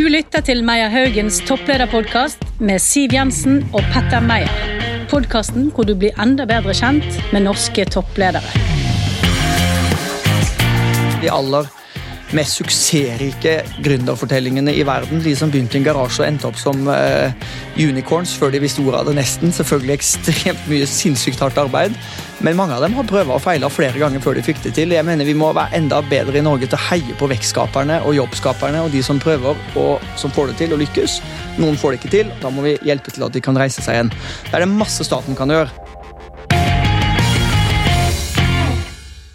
Du lytter til Meyer Haugens topplederpodkast med Siv Jensen og Petter Meyer. Podkasten hvor du blir enda bedre kjent med norske toppledere. De aller mest suksessrike gründerfortellingene i verden. De som begynte i en garasje og endte opp som uh, unicorns før de visste ordet av det nesten. Selvfølgelig ekstremt mye sinnssykt hardt arbeid. Men mange av dem har prøvd og feila flere ganger før de fikk det til. Jeg mener Vi må være enda bedre i Norge til å heie på vekstskaperne og jobbskaperne og de som prøver og som får det til å lykkes. Noen får det ikke til. Da må vi hjelpe til at de kan reise seg igjen. Det er det masse staten kan gjøre.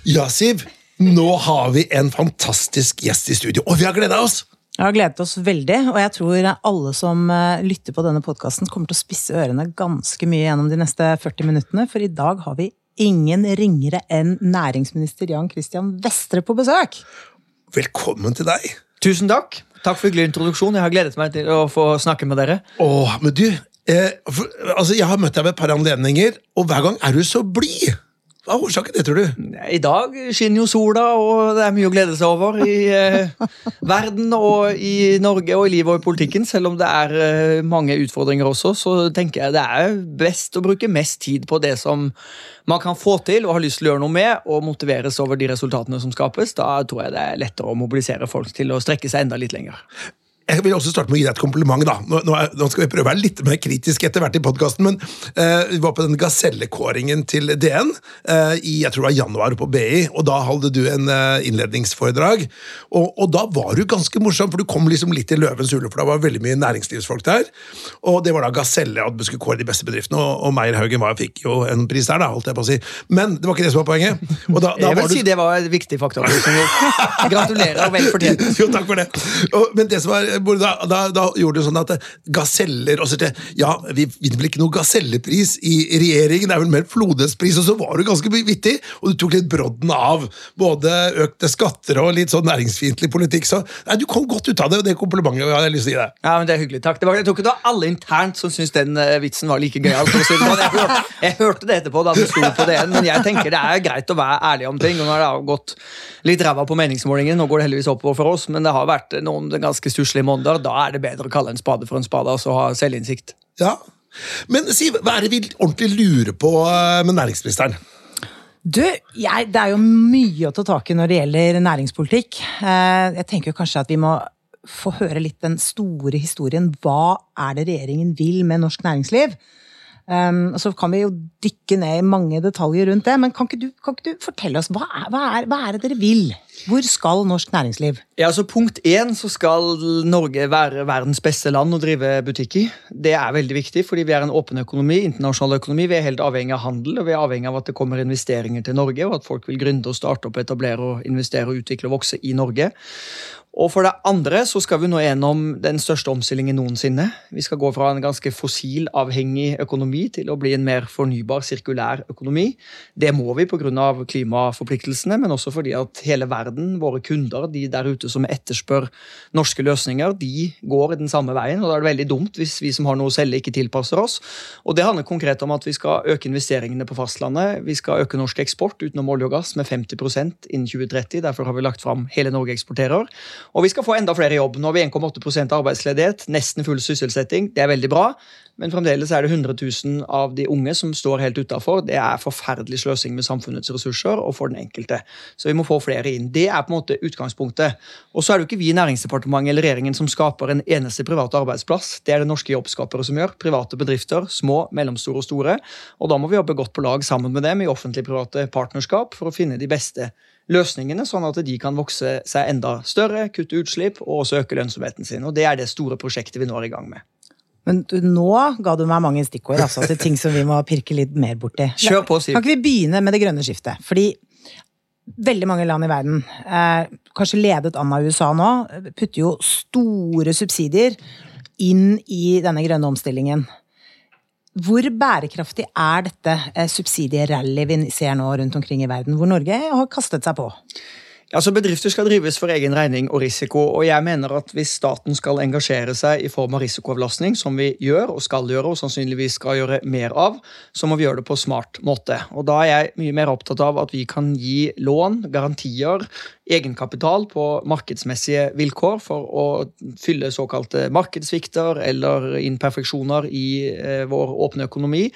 Ja, Siv. Nå har vi en fantastisk gjest i studio, og vi har gleda oss! Jeg har gledet oss veldig, og jeg tror alle som eh, lytter på denne podkasten, kommer til å spisse ørene ganske mye gjennom de neste 40 minuttene, for i dag har vi ingen ringere enn næringsminister Jan Christian Vestre på besøk. Velkommen til deg. Tusen takk. Takk for hyggelig introduksjon. Jeg har gledet meg til å få snakke med dere. Åh, men du, eh, for, altså, Jeg har møtt deg ved et par anledninger, og hver gang er du så blid! Hva er årsaken det, tror du? I dag skinner jo sola, og det er mye å glede seg over i eh, verden og i Norge og i livet og i politikken. Selv om det er eh, mange utfordringer også, så tenker jeg det er best å bruke mest tid på det som man kan få til og har lyst til å gjøre noe med, og motiveres over de resultatene som skapes. Da tror jeg det er lettere å mobilisere folk til å strekke seg enda litt lenger. Jeg vil også starte med å gi deg et kompliment. da. Nå, nå, skal vi prøve å være litt mer kritisk etter hvert i podkasten, men uh, vi var på den gasellekåringen til DN uh, i jeg tror det var januar på BI, og da hadde du en uh, innledningsforedrag. Og, og, da var du ganske morsom, for du kom liksom litt i løvens hule, for da var veldig mye næringslivsfolk der. Og det var da Gaselle at du skulle kåre de beste bedriftene, og, og Meyer Haugen var, fikk jo en pris der, da, holdt jeg på å si. Men det var ikke det som var poenget. Da, da jeg vil du... si det var en viktig faktor. Gratulerer og vel fortjent. Jo, takk for det. Og, men det som var da, da, da, gjorde du sånn at gaseller og så til, Ja, vi vinner vel ikke noe gasellepris i regjeringen, det er vel mer flodhestpris, og så var du ganske vittig, og du tok litt brodden av både økte skatter og litt sånn næringsfiendtlig politikk, så nei, du kom godt ut av det, og det komplimentet jeg jeg lyst til å gi deg. Ja, men Det er hyggelig, takk. Det var, jeg tror ikke det var alle internt som syntes den uh, vitsen var like gøyal. Si jeg, hørte, jeg hørte det etterpå, da det sto på det, men jeg tenker det er greit å være ærlig om ting. og Nå har det gått litt ræva på meningsmålingen, nå går det heldigvis oppover for oss, men det har vært noen ganske stusslige måneder. Da er det bedre å kalle en spade for en spade, og så ha selvinnsikt. Ja, Men Siv, hva er det vi ordentlig lurer på eh, med næringsministeren? Du, jeg, Det er jo mye å ta tak i når det gjelder næringspolitikk. Eh, jeg tenker jo kanskje at vi må få høre litt den store historien. Hva er det regjeringen vil med norsk næringsliv? Um, så kan vi jo dykke ned i mange detaljer rundt det, men kan ikke du, kan ikke du fortelle oss hva er, hva, er, hva er, det dere vil? Hvor skal norsk næringsliv? Ja, altså Punkt én så skal Norge være verdens beste land å drive butikk i. Det er veldig viktig, fordi vi er en åpen økonomi, internasjonal økonomi. Vi er helt avhengig av handel, og vi er avhengig av at det kommer investeringer til Norge, og at folk vil gründe og starte opp, etablere, og investere, og utvikle og vokse i Norge. Og for det andre så skal vi nå gjennom den største omstillingen noensinne. Vi skal gå fra en ganske fossilavhengig økonomi til å bli en mer fornybar, sirkulær økonomi. Det må vi pga. klimaforpliktelsene, men også fordi at hele verden, våre kunder, de der ute som etterspør norske løsninger, de går den samme veien. og Da er det veldig dumt hvis vi som har noe å selge, ikke tilpasser oss. Og Det handler konkret om at vi skal øke investeringene på fastlandet. Vi skal øke norsk eksport utenom olje og gass med 50% innen 2030. Derfor har vi lagt fram Hele Norge eksporterer. Og vi skal få enda flere jobb. Nå har vi 1,8 arbeidsledighet, nesten full sysselsetting. Det er veldig bra, men fremdeles er det 100 000 av de unge som står helt utafor. Det er forferdelig sløsing med samfunnets ressurser og for den enkelte. Så vi må få flere inn. Det er på en måte utgangspunktet. Og så er det jo ikke vi i Næringsdepartementet eller regjeringen som skaper en eneste privat arbeidsplass. Det er det norske jobbskapere som gjør. Private bedrifter, små, mellomstore og store. Og da må vi jobbe godt på lag sammen med dem i offentlig-private partnerskap for å finne de beste løsningene, sånn at de kan vokse seg enda større, kutte utslipp og også øke lønnsomheten sin. Og Det er det store prosjektet vi nå er i gang med. Men du, nå ga du meg mange stikkord altså, til ting som vi må pirke litt mer borti. Kjør på, Siv. Kan ikke vi begynne med det grønne skiftet? Fordi veldig mange land i verden, eh, kanskje ledet an av USA nå, putter jo store subsidier inn i denne grønne omstillingen. Hvor bærekraftig er dette eh, subsidierallyet vi ser nå rundt omkring i verden, hvor Norge har kastet seg på? Altså Bedrifter skal drives for egen regning og risiko. og jeg mener at Hvis staten skal engasjere seg i form av risikoavlastning, som vi gjør og skal gjøre, og sannsynligvis skal gjøre mer av, så må vi gjøre det på smart måte. Og Da er jeg mye mer opptatt av at vi kan gi lån, garantier, egenkapital på markedsmessige vilkår for å fylle såkalte markedssvikter eller imperfeksjoner i eh, vår åpne økonomi.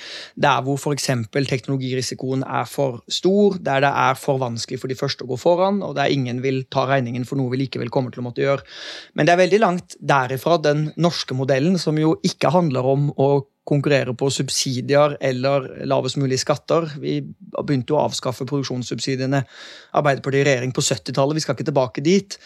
Der hvor f.eks. teknologirisikoen er for stor, der det er for vanskelig for de første å gå foran, og der ingen vil ta regningen for noe vi likevel kommer til å måtte gjøre. Men det er veldig langt derifra den norske modellen, som jo ikke handler om å konkurrere på subsidier eller lavest mulig skatter. Vi begynte å avskaffe produksjonssubsidiene Arbeiderpartiet i regjering på 70-tallet. Vi skal ikke tilbake dit.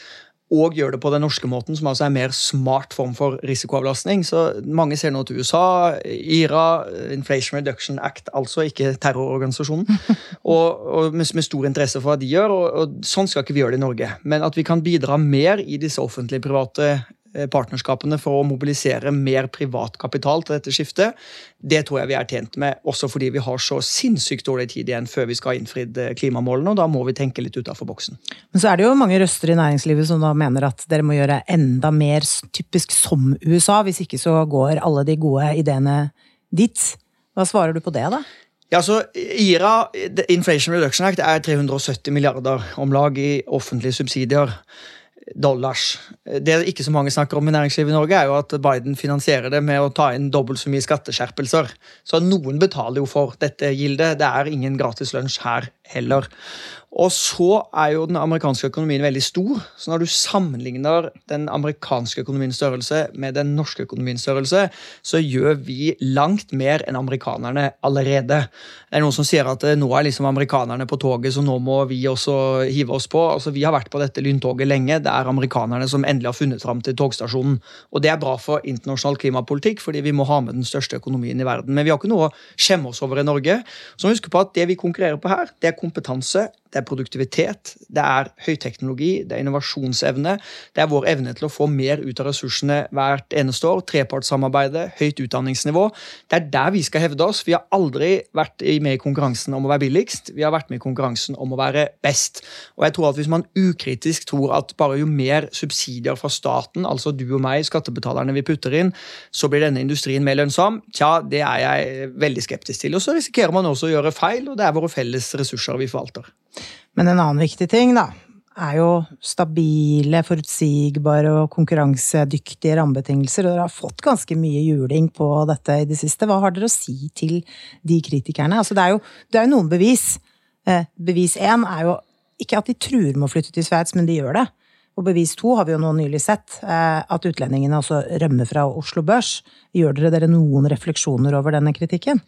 Og gjøre det på den norske måten, som altså er en mer smart form for risikoavlastning. Så Mange ser nå til USA, IRA, Inflation Reduction Act, altså ikke terrororganisasjonen, og, og med, med, stor interesse for hva de gjør. Og, og Sånn skal ikke vi gjøre det i Norge. Men at vi kan bidra mer i disse offentlig-private Eh, partnerskapene for å mobilisere mer privat kapital til dette skiftet, det tror jeg vi er tjent med, også fordi vi har så sinnssykt dårlig tid igjen før vi skal ha innfridd eh, klimamålene, og da må vi tenke litt utafor boksen. Men så er det jo mange røster i næringslivet som da mener at dere må gjøre enda mer typisk som USA, hvis ikke så går alle de gode ideene dit. Hva svarer du på det, da? Ja, så IRA, Inflation Reduction Act, er 370 milliarder om lag i offentlige subsidier dollars. Det ikke så mange snakker om i næringslivet i Norge, er jo at Biden finansierer det med å ta inn dobbelt så mye skatteskjerpelser. Så noen betaler jo for dette gildet. Det er ingen gratis lunsj her heller. Og så er jo den amerikanske økonomien veldig stor. Så når du sammenligner den amerikanske økonomiens størrelse med den norske økonomiens størrelse, så gjør vi langt mer enn amerikanerne allerede. Det er noen som sier at eh, nå er liksom amerikanerne på toget, så nå må vi også hive oss på. Altså, Vi har vært på dette lyntoget lenge. Det er amerikanerne som endelig har funnet fram til togstasjonen. Og det er bra for internasjonal klimapolitikk, fordi vi må ha med den største økonomien i verden. Men vi har ikke noe å skjemme oss over i Norge. Så må vi huske på at det vi konkurrerer på her, det er kompetanse, det er produktivitet, det er høyteknologi, det er innovasjonsevne. Det er vår evne til å få mer ut av ressursene hvert eneste år. Trepartssamarbeidet, høyt utdanningsnivå. Det er der vi skal hevde oss. Vi har aldri vært med i konkurransen om å være billigst, vi har vært med i konkurransen om å være best. Og jeg tror at Hvis man ukritisk tror at bare jo mer subsidier fra staten, altså du og meg, skattebetalerne, vi putter inn, så blir denne industrien mer lønnsom, tja, det er jeg veldig skeptisk til. Og så risikerer man også å gjøre feil, og det er våre felles ressurser vi forvalter. Men en annen viktig ting, da, er jo stabile, forutsigbare og konkurransedyktige rammebetingelser. Og dere har fått ganske mye juling på dette i det siste. Hva har dere å si til de kritikerne? Altså, det er jo, det er noen bevis. Eh, bevis én er jo ikke at de truer med å flytte til Sveits, men de gjør det. Og bevis to har vi jo nå nylig sett, eh, at utlendingene også rømmer fra Oslo Børs. Gjør dere dere noen refleksjoner over denne kritikken?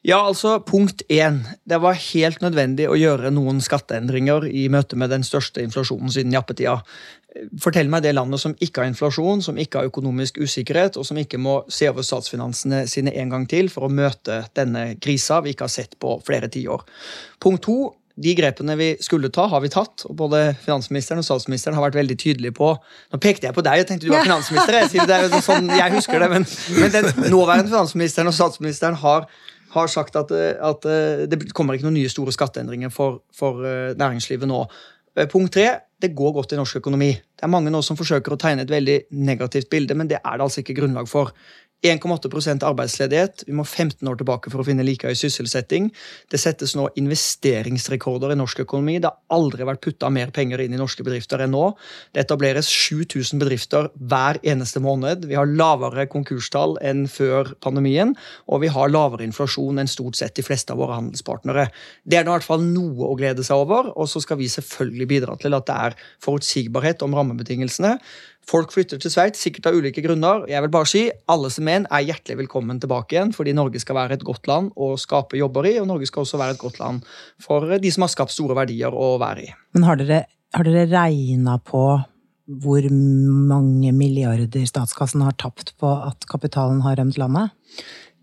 Ja, altså Punkt én. Det var helt nødvendig å gjøre noen skatteendringer i møte med den største inflasjonen siden jappetida. Fortell meg det landet som ikke har inflasjon, som ikke har økonomisk usikkerhet, og som ikke må se over statsfinansene sine en gang til for å møte denne krisa vi ikke har sett på flere tiår. Punkt to. De grepene vi skulle ta, har vi tatt. og Både finansministeren og statsministeren har vært veldig tydelige på Nå pekte jeg på deg, og tenkte du var finansminister. Jeg, det sånn, jeg husker det, men, men den nåværende finansministeren og statsministeren har har sagt at, eh, at, eh, det kommer ikke noen nye store skatteendringer for, for eh, næringslivet nå. Punkt tre det går godt i norsk økonomi. Det er mange nå som forsøker å tegne et veldig negativt bilde, men det er det altså ikke grunnlag for. 1,8% arbeidsledighet. Vi må 15 år tilbake for å finne like høy sysselsetting. Det settes nå investeringsrekorder i norsk økonomi. Det har aldri vært putta mer penger inn i norske bedrifter enn nå. Det etableres 7000 bedrifter hver eneste måned. Vi har lavere konkurstall enn før pandemien, og vi har lavere inflasjon enn stort sett de fleste av våre handelspartnere. Det er nå i hvert fall noe å glede seg over, og så skal vi selvfølgelig bidra til at det er forutsigbarhet om rammebetingelsene. Folk flytter til Sveits, sikkert av ulike grunner. Jeg vil bare si alle som en er hjertelig velkommen tilbake igjen, fordi Norge skal være et godt land å skape jobber i, og Norge skal også være et godt land for de som har skapt store verdier å være i. Men har dere, har dere regna på hvor mange milliarder statskassen har tapt på at kapitalen har rømt landet?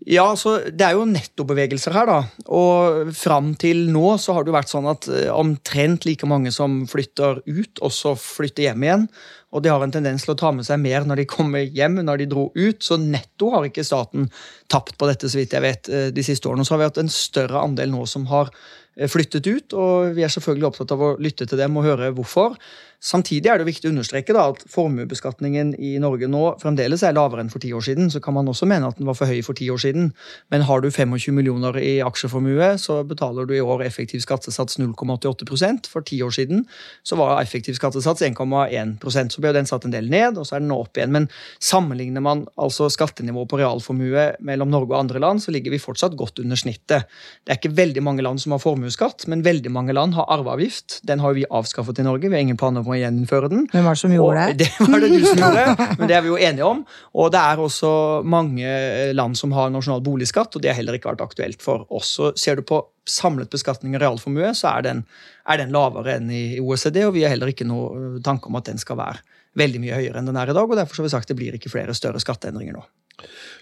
Ja, så Det er jo nettobevegelser her, da. Og fram til nå så har det jo vært sånn at eh, omtrent like mange som flytter ut, også flytter hjem igjen. Og de har en tendens til å ta med seg mer når de kommer hjem, når de dro ut. Så netto har ikke staten tapt på dette, så vidt jeg vet, eh, de siste årene. Og Så har vi hatt en større andel nå som har eh, flyttet ut, og vi er selvfølgelig opptatt av å lytte til dem og høre hvorfor. Samtidig er det viktig å understreke da, at formuebeskatningen i Norge nå fremdeles er lavere enn for ti år siden. Så kan man også mene at den var for høy for ti år siden. Men har du 25 millioner i aksjeformue, så betaler du i år effektiv skattesats 0,88% For ti år siden så var effektiv skattesats 1,1% Så ble den satt en del ned, og så er den nå opp igjen. Men sammenligner man altså skattenivået på realformue mellom Norge og andre land, så ligger vi fortsatt godt under snittet. Det er ikke veldig mange land som har formuesskatt, men veldig mange land har arveavgift. Den har vi avskaffet i Norge. Vi har ingen planer om å gjeninnføre den. Hvem var det som gjorde det? Det var det du som gjorde, men det er vi jo enige om. Og det er også mange land som har nasjonal boligskatt, og det har heller ikke vært aktuelt for oss. Så ser du på samlet beskatning av realformue, så er den, er den lavere enn i OECD, og vi har heller ikke noe tanke om at den skal være veldig mye høyere enn den er i dag, og derfor har vi sagt det blir ikke flere større skatteendringer nå.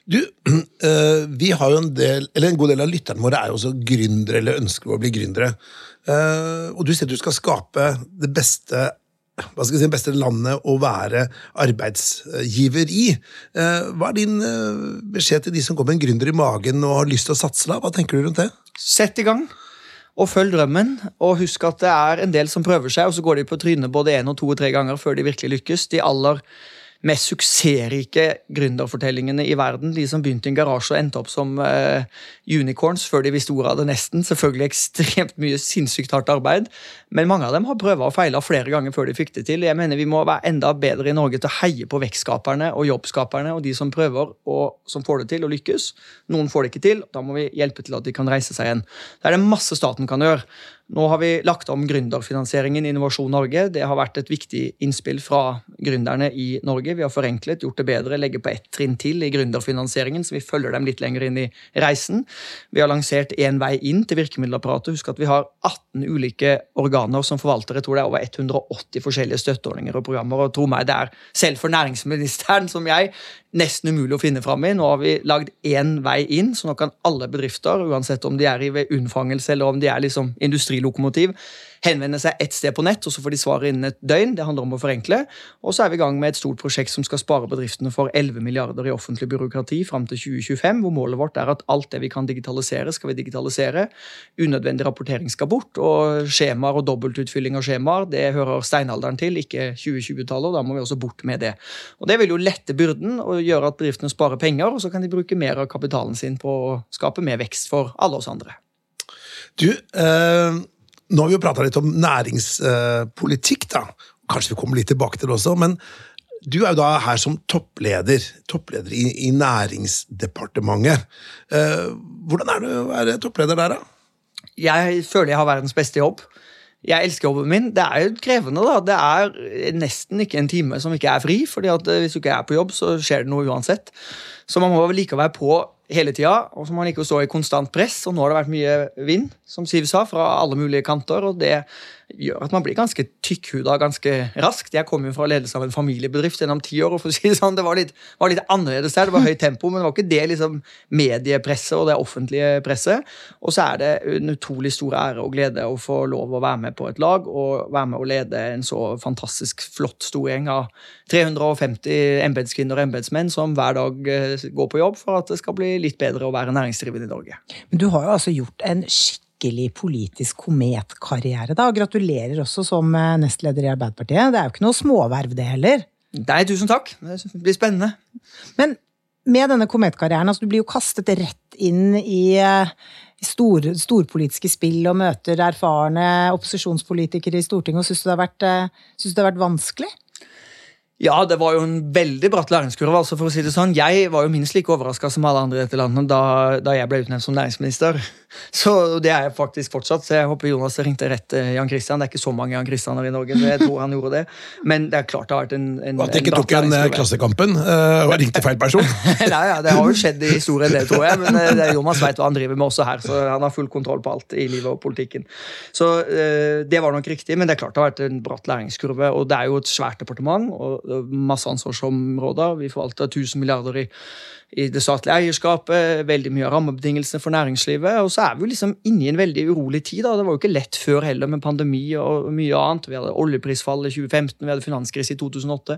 Du, øh, vi har jo en del, eller en god del av lytterne våre er jo også gründere eller ønsker å bli gründere. Uh, og du sier at du skal skape det beste hva skal jeg si, beste landet å være arbeidsgiver i. Uh, hva er din uh, beskjed til de som kommer med en gründer i magen og har lyst til å satse? da? Hva tenker du rundt det? Sett i gang. Og følg drømmen. Og husk at det er en del som prøver seg, og så går de på trynet både én og to og tre ganger før de virkelig lykkes. De aller mest suksessrike gründerfortellingene i verden. De som begynte i en garasje og endte opp som uh, unicorns før de visste ordet av det, nesten. Selvfølgelig ekstremt mye sinnssykt hardt arbeid, men mange av dem har prøvd og feila flere ganger før de fikk det til. Jeg mener Vi må være enda bedre i Norge til å heie på vekstskaperne og jobbskaperne og de som prøver og som får det til å lykkes. Noen får det ikke til, da må vi hjelpe til at de kan reise seg igjen. Det er det masse staten kan gjøre. Nå har vi lagt om gründerfinansieringen i Innovasjon Norge. Det har vært et viktig innspill fra gründerne i Norge. Vi har forenklet, gjort det bedre, legger på ett trinn til i gründerfinansieringen, så vi følger dem litt lenger inn i reisen. Vi har lansert én vei inn til virkemiddelapparatet. Husk at vi har 18 ulike organer som forvalter. Jeg tror det er over 180 forskjellige støtteordninger og programmer. og tro meg, det er selv for næringsministeren som jeg nesten umulig å finne fram i. Nå har vi lagd én vei inn, så nå kan alle bedrifter, uansett om de er i ved unnfangelse eller om de er liksom industrilokomotiv, henvende seg ett sted på nett, og så får de svaret innen et døgn. Det handler om å forenkle. Og så er vi i gang med et stort prosjekt som skal spare bedriftene for 11 milliarder i offentlig byråkrati fram til 2025, hvor målet vårt er at alt det vi kan digitalisere, skal vi digitalisere. Unødvendig rapportering skal bort, og skjemaer og dobbeltutfylling av skjemaer, det hører steinalderen til, ikke 2020-tallet, og da må vi også bort med det. Og Det vil jo lette byrden og gjøre at bedriftene sparer penger, og så kan de bruke mer av kapitalen sin på å skape mer vekst for alle oss andre. Du, eh nå har vi jo prata litt om næringspolitikk, da. Kanskje vi kommer litt tilbake til det også. Men du er jo da her som toppleder, toppleder i, i Næringsdepartementet. Eh, hvordan er det å være toppleder der, da? Jeg føler jeg har verdens beste jobb. Jeg elsker jobben min. Det er jo krevende, da. Det er nesten ikke en time som ikke er fri. fordi at hvis du ikke er på jobb, så skjer det noe uansett. Så man må like å være på hele tida, og som man ikke stå i konstant press. Og nå har det vært mye vind, som Siv sa, fra alle mulige kanter. og det gjør at man blir ganske tykkhuda ganske raskt. Jeg kom jo fra ledelse av en familiebedrift gjennom ti år, og for å si det sånn, det var litt, var litt annerledes der. Det var høyt tempo, men det var ikke det liksom mediepresset og det offentlige presset. Og så er det en utrolig stor ære og glede å få lov å være med på et lag og være med å lede en så fantastisk flott stor gjeng av 350 embetskvinner og embetsmenn som hver dag eh, går på jobb for at det skal bli litt bedre å være næringsdrivende i Norge. Men du har jo altså gjort en skikkelig skikkelig politisk kometkarriere. da. Og Gratulerer også som eh, nestleder i Arbeiderpartiet. Det er jo ikke noe småverv, det heller. Nei, tusen takk. Det blir spennende. Men med denne kometkarrieren, altså du blir jo kastet rett inn i eh, stor, storpolitiske spill og møter erfarne opposisjonspolitikere i Stortinget. og Syns du, eh, synes det har vært vanskelig? Ja, det var jo en veldig bratt læringskurve. altså for å si det sånn. Jeg var jo minst like overraska som alle andre i dette landet da, da jeg ble utnevnt som næringsminister. Så Det er jeg faktisk fortsatt. så Jeg håper Jonas ringte rett til Jan Christian. Det er ikke så mange Jan Christianer i Norge, så jeg tror han gjorde det. Men det er klart det har vært en, en At det ikke tok en eh, Klassekampen uh, og ringte feil person? Nei, ja, Det har jo skjedd i historien, det, tror jeg. Men det, Jonas vet hva han driver med også her, så han har full kontroll på alt i livet og politikken. Så det var nok riktig, men det er klart det har vært en bratt læringskurve. Og det er jo et svært departement. og masse ansvarsområder. Vi forvalter 1000 milliarder i, i det statlige eierskapet, veldig mye av rammebetingelsene for næringslivet. Og så er vi liksom inne i en veldig urolig tid. Da. Det var jo ikke lett før heller, med pandemi og mye annet. Vi hadde oljeprisfall i 2015, vi hadde finanskrise i 2008.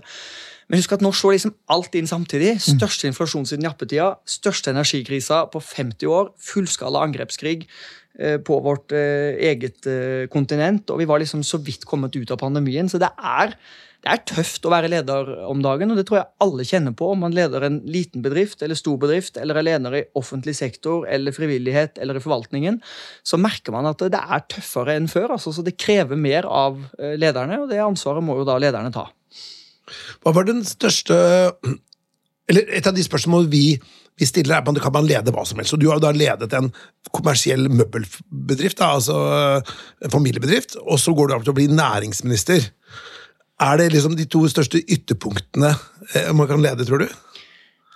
Men husk at nå slår liksom alt inn samtidig. Største inflasjon siden jappetida, største energikrisa på 50 år, fullskala angrepskrig på vårt eget kontinent, og vi var liksom så vidt kommet ut av pandemien. Så det er det er tøft å være leder om dagen, og det tror jeg alle kjenner på om man leder en liten bedrift eller stor bedrift, eller er leder i offentlig sektor eller frivillighet eller i forvaltningen. Så merker man at det er tøffere enn før. Altså, så det krever mer av eh, lederne, og det ansvaret må jo da lederne ta. Hva var den største Eller et av de spørsmålene vi, vi stiller, er kan man lede hva som helst. Og du har jo da ledet en kommersiell møbelbedrift, da, altså en familiebedrift, og så går du av til å bli næringsminister. Er det liksom de to største ytterpunktene eh, man kan lede, tror du?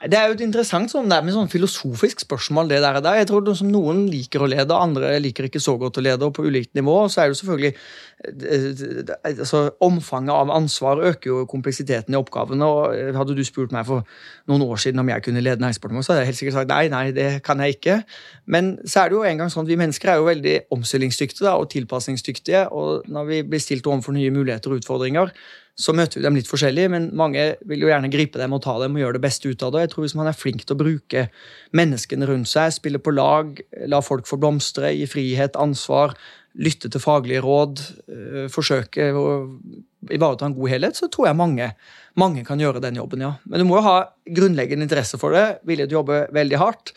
Det er jo et interessant sånn, med sånn filosofisk spørsmål. det der. Jeg tror det Noen liker å lede, andre liker ikke så godt å lede. og På ulikt nivå så er det selvfølgelig eh, altså, Omfanget av ansvar øker jo kompleksiteten i oppgavene. og Hadde du spurt meg for noen år siden om jeg kunne lede Næringsdepartementet, så hadde jeg helt sikkert sagt nei, nei, det kan jeg ikke. Men så er det jo en gang sånn at vi mennesker er jo veldig omstillingsdyktige og tilpasningsdyktige. og Når vi blir stilt overfor nye muligheter og utfordringer, så møter vi dem litt forskjellig, men mange vil jo gjerne gripe dem og ta dem og gjøre det beste ut av det. Jeg tror Hvis man er flink til å bruke menneskene rundt seg, spille på lag, la folk få blomstre, gi frihet, ansvar, lytte til faglige råd, øh, forsøke å ivareta en god helhet, så tror jeg mange, mange kan gjøre den jobben, ja. Men du må jo ha grunnleggende interesse for det, vilje til å jobbe veldig hardt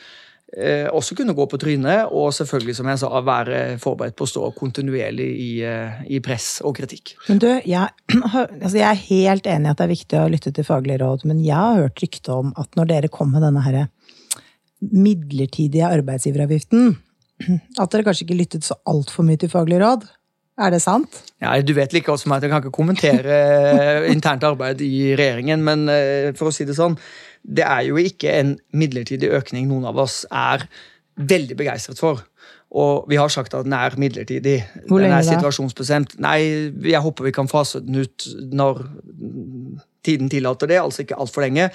eh, også kunne gå på trynet, og selvfølgelig som jeg sa, være forberedt på å stå kontinuerlig i, eh, i press og kritikk. Men du, jeg, altså jeg, er helt enig i at det er viktig å lytte til faglige råd, men jeg har hørt rykte om at når dere kom med denne her midlertidige arbeidsgiveravgiften, at dere kanskje ikke lyttet så altfor mye til faglige råd? Er det sant? Ja, Du vet like godt som meg at jeg kan ikke kommentere internt arbeid i regjeringen, men eh, for å si det sånn det er jo ikke en midlertidig økning noen av oss er veldig begeistret for. Og vi har sagt at den er midlertidig. Hvor lenge den er situasjonsbestemt. Nei, jeg håper vi kan fase den ut når tiden tillater det, altså ikke altfor lenge.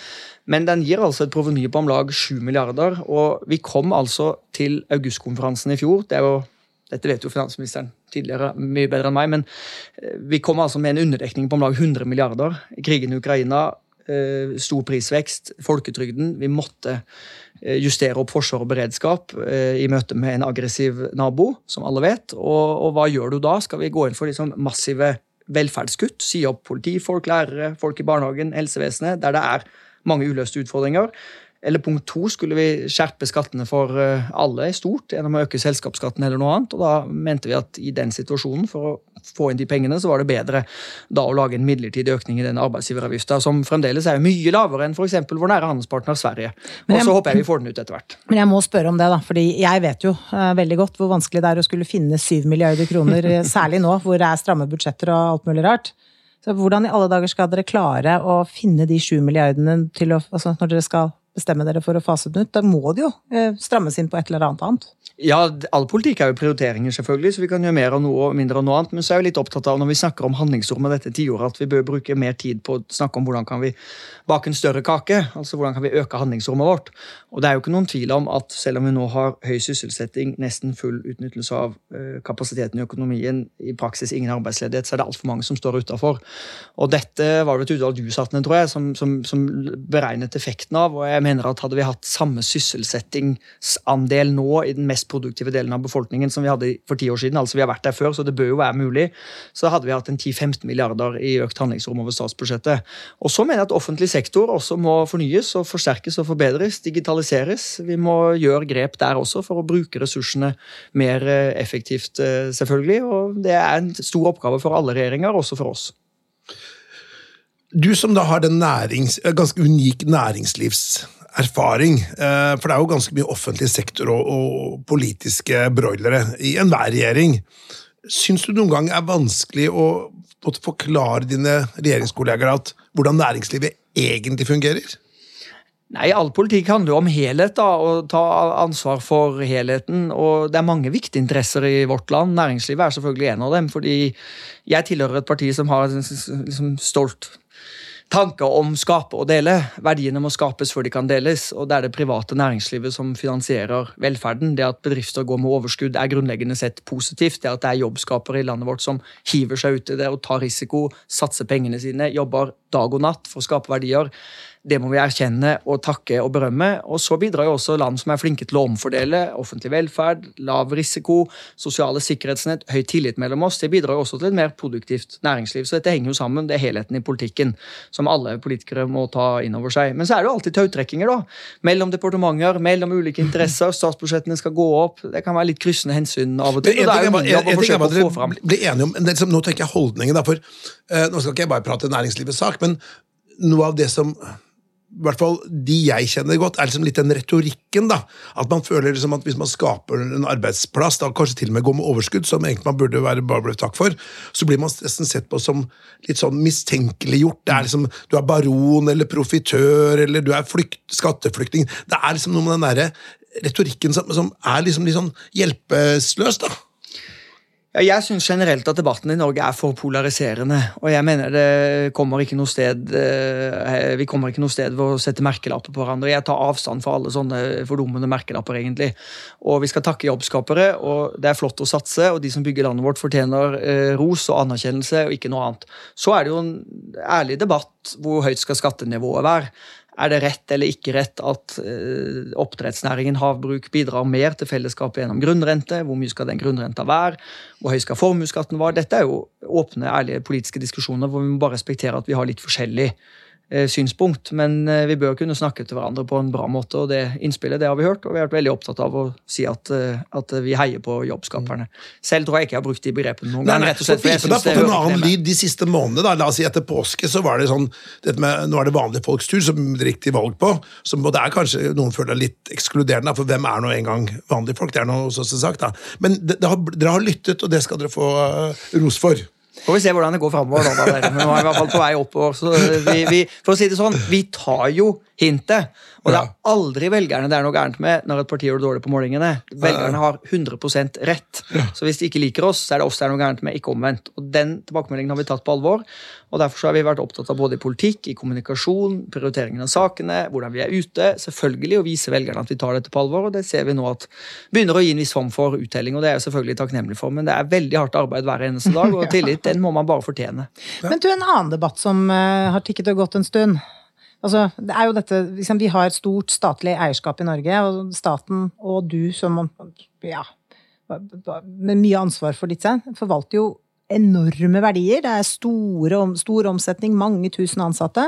Men den gir altså et proveny på om lag 7 milliarder. Og vi kom altså til augustkonferansen i fjor. Det er jo, dette vet jo finansministeren tidligere mye bedre enn meg, men eh, vi kom altså med en underdekning på om lag 100 milliarder. Krigen i Ukraina Eh, stor prisvekst, folketrygden. Vi måtte eh, justere opp forsvar og beredskap i møte med en aggressiv nabo, som alle vet. Og, og hva gjør du da? Skal vi gå inn for liksom massive velferdskutt? Si opp politifolk, lærere, folk i barnehagen, helsevesenet, der det er mange uløste utfordringer? Eller punkt to, skulle vi skjerpe skattene for eh, alle i stort gjennom å øke selskapsskatten eller noe annet? Og da mente vi at i den situasjonen, for å få inn de pengene, så var det bedre da å lage en midlertidig økning i den arbeidsgiveravgifta, som fremdeles er mye lavere enn f.eks. vår nære handelspartner Sverige. Og så håper jeg vi får den ut etter hvert. Men jeg må spørre om det, da, fordi jeg vet jo uh, veldig godt hvor vanskelig det er å skulle finne 7 milliarder kroner, eh, særlig nå hvor det er stramme budsjetter og alt mulig rart. Så hvordan i alle dager skal dere klare å finne de 7 milliardene til å, altså når dere skal bestemme dere for å fase den ut. Da må det jo eh, strammes inn på et eller annet annet. Ja, all politikk er jo prioriteringer, selvfølgelig, så vi kan gjøre mer av noe og mindre av noe annet. Men så er jeg litt opptatt av når vi snakker om handlingsrommet dette tiåret, at vi bør bruke mer tid på å snakke om hvordan kan vi bake en større kake. Altså hvordan kan vi øke handlingsrommet vårt. Og det er jo ikke noen tvil om at selv om vi nå har høy sysselsetting, nesten full utnyttelse av uh, kapasiteten i økonomien, i praksis ingen arbeidsledighet, så er det altfor mange som står utafor. Og dette var det et utvalg du satte ned, tror jeg, som, som, som beregnet effekten av. og jeg mener at hadde vi hatt samme sysselsettingsandel nå i den mest produktive delen av befolkningen som vi hadde for ti år siden. altså Vi har vært der før, så det bør jo være mulig. Så hadde vi hatt en 10-15 milliarder i økt handlingsrom over statsbudsjettet. Og så mener jeg at offentlig sektor også må fornyes og forsterkes og forbedres. Digitaliseres. Vi må gjøre grep der også for å bruke ressursene mer eh, effektivt, eh, selvfølgelig. Og det er en stor oppgave for alle regjeringer, også for oss. Du som da har den nærings, ganske unik næringslivserfaring. Eh, for det er jo ganske mye offentlig sektor og, og politiske broilere i enhver regjering. Syns du noen gang er vanskelig å forklare dine regjeringskolleger at hvordan næringslivet egentlig fungerer? Nei, All politikk handler jo om helhet, da, og ta ansvar for helheten. og Det er mange viktige interesser i vårt land. Næringslivet er selvfølgelig en av dem. fordi Jeg tilhører et parti som har liksom, stolt tanker om skape og dele. Verdiene må skapes før de kan deles. og Det er det private næringslivet som finansierer velferden. Det at bedrifter går med overskudd er grunnleggende sett positivt. Det at det er jobbskapere i landet vårt som hiver seg ut i det og tar risiko, satser pengene sine, jobber dag og natt for å skape verdier. Det må vi erkjenne og takke og berømme. Og så bidrar jo også land som er flinke til å omfordele offentlig velferd, lav risiko, sosiale sikkerhetsnett, høy tillit mellom oss. Det bidrar jo også til et mer produktivt næringsliv. Så dette henger jo sammen. Det er helheten i politikken som alle politikere må ta inn over seg. Men så er det jo alltid tautrekkinger, da. Mellom departementer, mellom ulike interesser. Statsbudsjettene skal gå opp. Det kan være litt kryssende hensyn av og til. og det er jo min jobb å forsøke å få fram. Enige om, liksom, nå tenker jeg holdningen, da, for uh, nå skal ikke jeg bare prate næringslivets sak, men noe av det som i hvert fall de jeg kjenner godt, er liksom litt den retorikken. da, At man føler liksom at hvis man skaper en arbeidsplass, da kanskje til og med går med overskudd, som egentlig man burde være bare takk for, så blir man nesten sett på som litt sånn mistenkeliggjort. Det er liksom, Du er baron eller profitør eller du er flykt, skatteflyktning. Det er liksom noe med den derre retorikken som, som, er liksom litt sånn hjelpeløs. da. Jeg syns generelt at debatten i Norge er for polariserende. Og jeg mener det kommer ikke noe sted eh, Vi kommer ikke noe sted ved å sette merkelapper på hverandre. Jeg tar avstand fra alle sånne fordummende merkelapper, egentlig. Og vi skal takke jobbskapere, og det er flott å satse, og de som bygger landet vårt, fortjener eh, ros og anerkjennelse, og ikke noe annet. Så er det jo en ærlig debatt hvor høyt skal skattenivået være. Er det rett eller ikke rett at uh, oppdrettsnæringen havbruk bidrar mer til fellesskapet gjennom grunnrente? Hvor mye skal den grunnrenta være? Hvor høy skal formuesskatten være? Dette er jo åpne, ærlige politiske diskusjoner hvor vi må bare respektere at vi har litt forskjellig Eh, synspunkt. Men eh, vi bør kunne snakke til hverandre på en bra måte, og det innspillet det har vi hørt. Og vi har vært veldig opptatt av å si at, eh, at vi heier på jobbskaperne. Selv tror jeg ikke jeg har brukt de begrepene noen gang. rett og slett, for jeg synes det har fått en annen lyd de siste månedene. Da. La oss si etter påske så var det sånn med, Nå er det vanlige folks tur, som det er riktig valg på. Som, det er kanskje noen føler litt ekskluderende, for hvem er nå engang vanlige folk? Det er noe også sagt, da. Men det, det har, dere har lyttet, og det skal dere få ros for. Får vi se hvordan det går framover. Men nå er vi i hvert fall på vei oppover. Så vi, vi, for å si det sånn, vi tar jo hintet. Og det er aldri velgerne det er noe gærent med når et parti gjør det dårlig på målingene. Velgerne har 100% rett. Så hvis de ikke liker oss, så er det oss det er noe gærent med, ikke omvendt. Og Den tilbakemeldingen har vi tatt på alvor. Og Derfor har vi vært opptatt av både politikk, i kommunikasjon, prioriteringen av sakene, hvordan vi er ute. Selvfølgelig å vise velgerne at vi tar dette på alvor, og det ser vi nå at begynner å gi en viss form for uttelling. og Det er jeg selvfølgelig takknemlig for, men det er veldig hardt arbeid hver eneste dag, og tillit den må man bare fortjene. Men du, en annen debatt som uh, har tikket og gått en stund. Altså, det er jo dette, liksom, Vi har et stort statlig eierskap i Norge, og staten og du som ja, med mye ansvar for ditt seg, forvalter jo enorme verdier. Det er store, stor omsetning, mange tusen ansatte.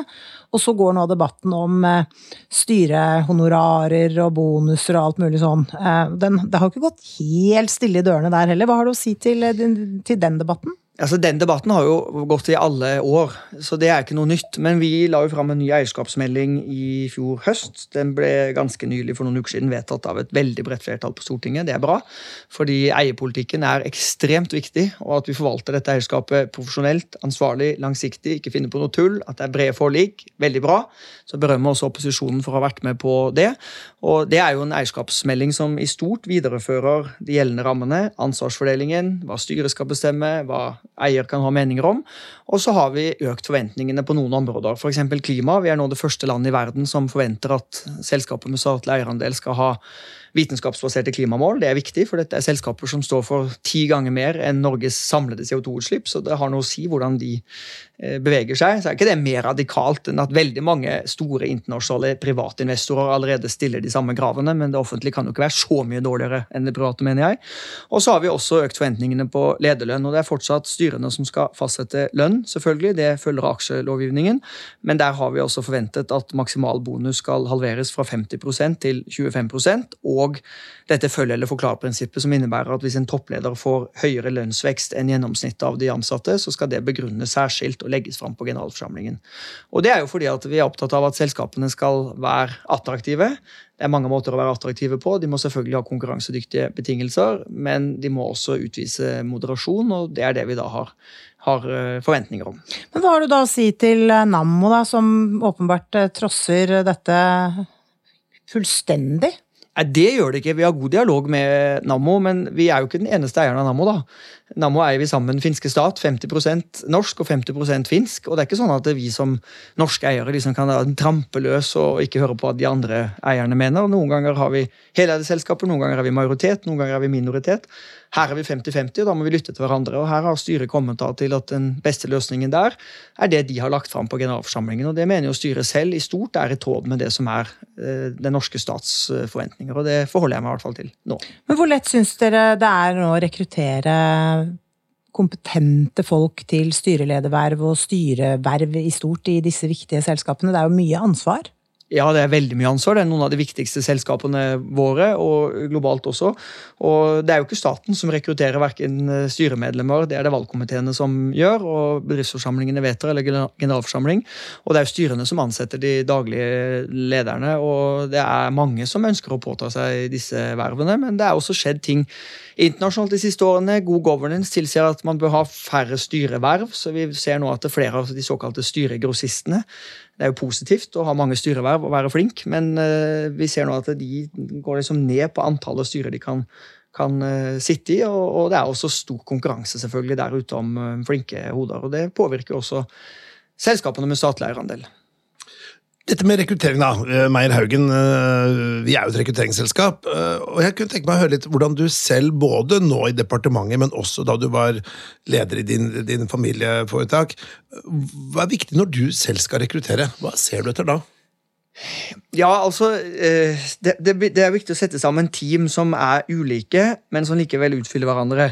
Og så går nå debatten om eh, styrehonorarer og bonuser og alt mulig sånn. Eh, den, det har ikke gått helt stille i dørene der heller. Hva har du å si til, eh, til den debatten? Altså, Den debatten har jo gått i alle år, så det er ikke noe nytt. Men vi la jo fram en ny eierskapsmelding i fjor høst. Den ble ganske nylig for noen uker siden vedtatt av et veldig bredt flertall på Stortinget. Det er bra, fordi eierpolitikken er ekstremt viktig, og at vi forvalter dette eierskapet profesjonelt, ansvarlig, langsiktig, ikke finner på noe tull, at det er brede forlik, veldig bra. Så berømmer også opposisjonen for å ha vært med på det. Og det er jo en eierskapsmelding som i stort viderefører de gjeldende rammene, ansvarsfordelingen, hva styret skal bestemme, hva eier kan ha meninger om. Og så har vi økt forventningene på noen områder, f.eks. klima. Vi er nå det første landet i verden som forventer at selskaper med statlig eierandel skal ha vitenskapsbaserte klimamål. Det er viktig, for dette er selskaper som står for ti ganger mer enn Norges samlede CO2-utslipp, så det har noe å si hvordan de beveger seg. Så er ikke det mer radikalt enn at veldig mange store internasjonale private investorer allerede stiller de samme kravene, men det offentlige kan jo ikke være så mye dårligere enn det private, mener jeg. Og så har vi også økt forventningene på lederlønn, og det er fortsatt styrene som skal fastsette lønn, selvfølgelig. Det følger aksjelovgivningen, men der har vi også forventet at maksimal bonus skal halveres fra 50% til 25 og dette følge- eller forklar-prinsippet, som innebærer at hvis en toppleder får høyere lønnsvekst enn gjennomsnittet av de ansatte, så skal det begrunnes særskilt og legges fram på generalforsamlingen. Og Det er jo fordi at vi er opptatt av at selskapene skal være attraktive. Det er mange måter å være attraktive på. De må selvfølgelig ha konkurransedyktige betingelser, men de må også utvise moderasjon, og det er det vi da har, har eh, forventninger om. Men Hva har du da å si til Nammo, da, som åpenbart eh, trosser dette fullstendig? Nei, Det gjør det ikke. Vi har god dialog med Nammo, men vi er jo ikke den eneste eieren av Nammo. da. Nammo eier vi sammen finske stat. 50% norsk og 50% finsk. Og det er ikke sånn at vi som norske eiere liksom kan trampe løs og ikke høre på hva de andre eierne mener. Noen ganger har vi heleide selskaper, noen ganger er vi majoritet, noen ganger er vi minoritet. Her er vi 50-50, og da må vi lytte til hverandre. og Her har styret kommet til at den beste løsningen der er det de har lagt fram på generalforsamlingen. og Det mener jo styret selv i stort er i tråd med det som er eh, den norske stats forventninger. og Det forholder jeg meg i hvert fall til nå. Men Hvor lett syns dere det er nå å rekruttere kompetente folk til styrelederverv og styreverv i stort i disse viktige selskapene? Det er jo mye ansvar? Ja, det er veldig mye ansvar. Det er noen av de viktigste selskapene våre, og globalt også. Og det er jo ikke staten som rekrutterer verken eh, styremedlemmer, det er det valgkomiteene som gjør, og bedriftsforsamlingene vedtar, eller generalforsamling. Og det er jo styrene som ansetter de daglige lederne, og det er mange som ønsker å påta seg disse vervene, men det er også skjedd ting internasjonalt de siste årene. God governance tilsier at man bør ha færre styreverv, så vi ser nå at er flere av de såkalte styregrossistene det er jo positivt å ha mange styreverv og være flink, men uh, vi ser nå at de går liksom ned på antallet styrer de kan, kan uh, sitte i. Og, og, det er også stor konkurranse selvfølgelig der ute om uh, flinke hoder. og Det påvirker også selskapene med statlig eierandel. Dette med rekruttering, da. Eh, Meyer Haugen, eh, vi er jo et rekrutteringsselskap. Eh, og jeg kunne tenke meg å høre litt hvordan du selv, både nå i departementet, men også da du var leder i din, din familieforetak, hva er viktig når du selv skal rekruttere? Hva ser du etter da? Ja, altså det, det, det er viktig å sette sammen team som er ulike, men som likevel utfyller hverandre.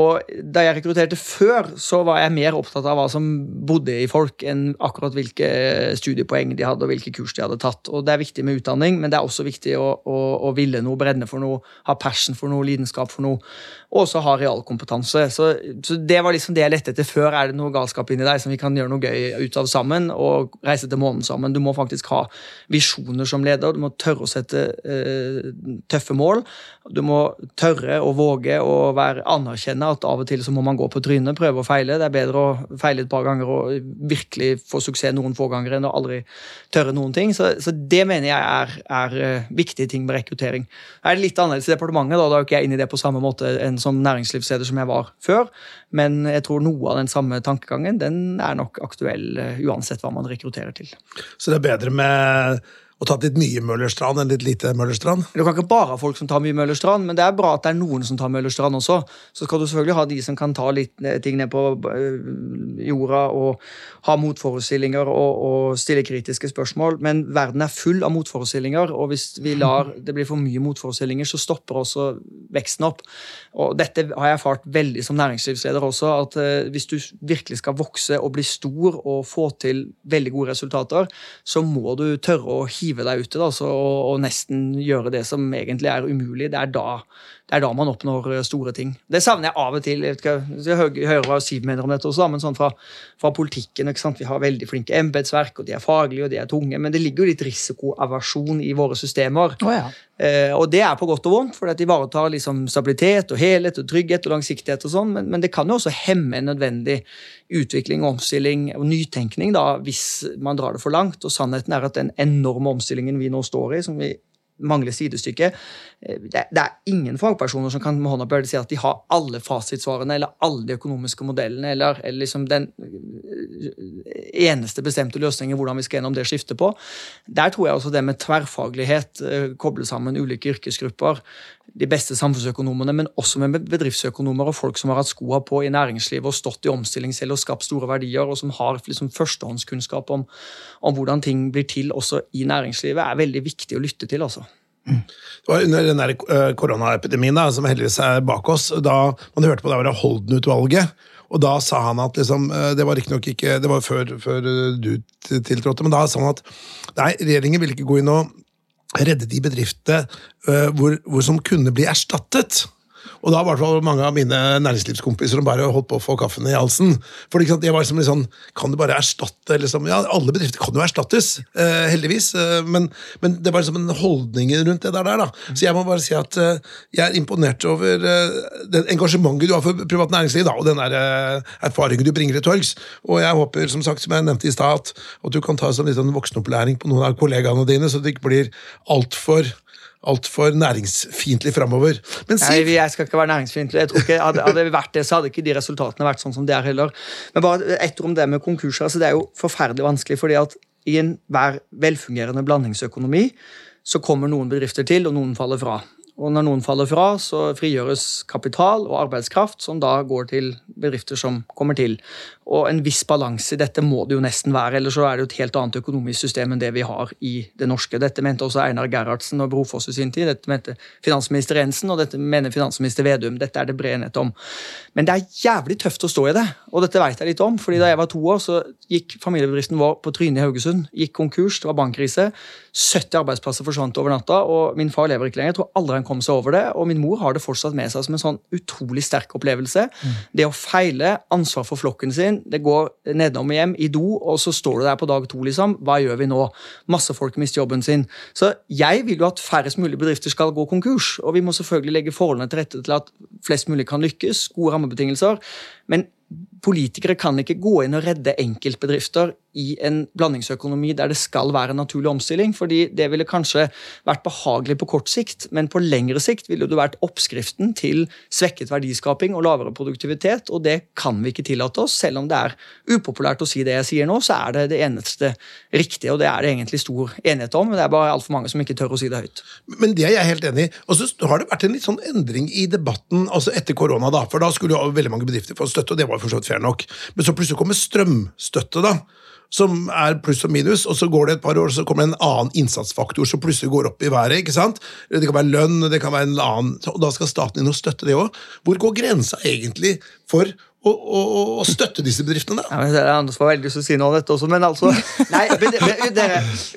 Og Da jeg rekrutterte før, så var jeg mer opptatt av hva som bodde i folk, enn akkurat hvilke studiepoeng de hadde og hvilke kurs de hadde tatt. Og Det er viktig med utdanning, men det er også viktig å, å, å ville noe, brenne for noe, ha passion for noe, lidenskap for noe, og også ha realkompetanse. Så, så, Det var liksom det jeg lette etter før. Er det noe galskap inni deg som vi kan gjøre noe gøy ut av sammen, og reise til månen sammen? Du må faktisk ha visjoner som leder, du må tørre å sette uh, tøffe mål. Du må tørre å våge å være anerkjenne at av og til så må man gå på trynet, prøve og feile. Det er bedre å feile et par ganger og virkelig få suksess noen få ganger enn å aldri tørre noen ting. Så, så det mener jeg er, er uh, viktige ting med rekruttering. Er det litt annerledes i departementet, da, da er jo ikke jeg inne i det på samme måte enn som næringslivsleder som jeg var før. Men jeg tror noe av den samme tankegangen den er nok aktuell uh, uansett hva man rekrutterer til. Så det er bedre med og tatt litt mye Møllerstrand enn litt lite Møllerstrand? Du kan ikke bare ha folk som tar mye Møllerstrand, men det er bra at det er noen som tar Møllerstrand også. Så skal du selvfølgelig ha de som kan ta litt ting ned på eh, jorda og ha motforestillinger og, og stille kritiske spørsmål. Men verden er full av motforestillinger, og hvis vi lar det bli for mye motforestillinger, så stopper også veksten opp. Og dette har jeg erfart veldig som næringslivsleder også, at uh, hvis du virkelig skal vokse og bli stor og få til veldig gode resultater, så må du tørre å hive hive deg uti og, og, nesten gjøre det som egentlig er umulig. Det er da, det er da man oppnår eh, store ting. Det savner jeg av og til. Jeg, ikke, jeg hører hva Siv mener om dette også, men sånn fra, fra politikken. Vi har veldig flinke embetsverk, og de er faglige og de er tunge, men det ligger jo litt risikoaversjon i våre systemer. Oh, ja. eh, og det er på godt og vondt, for det ivaretar liksom stabilitet og helhet og trygghet og langsiktighet og sånn, men, men det kan jo også hemme en nødvendig utvikling, omstilling og nytenkning da, hvis man drar det for langt. Og sannheten er at den enorme omstillingen vi nå står i, som vi mangler sidestykke. Eh, det, det, er ingen fagpersoner som kan med hånda på si at de har alle fasitsvarene eller alle de økonomiske modellene eller, eller liksom den eh, eneste bestemte løsningen hvordan vi skal gjennom det skiftet på. Der tror jeg også det med tverrfaglighet, eh, koble sammen ulike yrkesgrupper, de beste samfunnsøkonomene, men også med bedriftsøkonomer og folk som har hatt skoa på i næringslivet og stått i omstilling selv og skapt store verdier, og som har liksom førstehåndskunnskap om, om hvordan ting blir til også i næringslivet, er veldig viktig å lytte til. altså. Det var under den eh, koronaepidemien som heldigvis er bak oss, da man hørte på det var Holden-utvalget. Og da sa han at liksom, eh, Det var riktignok ikke, ikke Det var før, før, du tiltrådte, men da sa han at nei, regjeringen vil ikke gå inn og redde de bedriftene uh, hvor, hvor, som kunne bli erstattet. Og da var det mange av mine næringslivskompiser som bare holdt på å få kaffen i halsen. For sant, jeg var liksom litt sånn, Kan du bare erstatte liksom, Ja, alle bedrifter kan jo erstattes, eh, heldigvis. Eh, men, men, det var liksom en holdning rundt det der. da. Så jeg må bare si at eh, jeg er imponert over eh, det engasjementet du har for privat næringsliv, da, og den der, eh, erfaringen du bringer til torgs. Og jeg håper, som sagt, som jeg nevnte i stad, at, du kan ta sånn sånn voksenopplæring på noen av kollegaene dine, så det ikke blir altfor altfor næringsfiendtlig framover. Men Nei, jeg skal ikke være næringsfiendtlig. Jeg tror ikke, hadde, hadde vært det, så hadde ikke de resultatene vært sånn som de er heller. Men bare ett om det med konkurser. altså Det er jo forferdelig vanskelig, fordi at i enhver velfungerende blandingsøkonomi så kommer noen bedrifter til, og noen faller fra. Og når noen faller fra, så frigjøres kapital og arbeidskraft, som da går til bedrifter som kommer til. Og en viss balanse i dette må det jo nesten være, ellers så er det jo et helt annet økonomisk system enn det vi har i det norske. Dette mente også Einar Gerhardsen og Brofoss i sin tid, dette mente finansminister Jensen, og dette mener finansminister Vedum. Dette er det bred enighet om. Men det er jævlig tøft å stå i det, og dette vet jeg litt om. fordi da jeg var to år, så gikk familiebedriften vår på trynet i Haugesund. Gikk konkurs, det var bankkrise. 70 arbeidsplasser forsvant over natta, og min far lever ikke lenger. Jeg tror aldri han kom seg over det, og min mor har det fortsatt med seg som en sånn utrolig sterk opplevelse. Det å feile, ansvar for flokken sin, det går nedom og hjem i do, og så står du der på dag to, liksom. Hva gjør vi nå? Masse folk mister jobben sin. Så jeg vil jo at færrest mulig bedrifter skal gå konkurs, og vi må selvfølgelig legge forholdene til rette til at flest mulig kan lykkes, gode rammebetingelser. Men politikere kan ikke gå inn og redde enkeltbedrifter i en blandingsøkonomi der det skal være en naturlig omstilling. fordi Det ville kanskje vært behagelig på kort sikt, men på lengre sikt ville det vært oppskriften til svekket verdiskaping og lavere produktivitet, og det kan vi ikke tillate oss. Selv om det er upopulært å si det jeg sier nå, så er det det eneste riktige, og det er det egentlig stor enighet om. men Det er bare altfor mange som ikke tør å si det høyt. Men det er jeg helt enig i. Og så har det vært en litt sånn endring i debatten altså etter korona. da, For da skulle jo veldig mange bedrifter få støtte, og det var for så vidt fair nok. Men så plutselig kommer strømstøtte, da. Som er pluss og minus, og så går det et par år, så kommer det en annen innsatsfaktor som plutselig går opp i været. ikke sant? Det kan være lønn, det kan være en annen, og da skal staten inn og støtte det òg. Hvor går grensa egentlig for å, å, å støtte disse bedriftene? da? Ja, men det er Anders var veldig lyst til å si noe om dette også, men altså nei, det,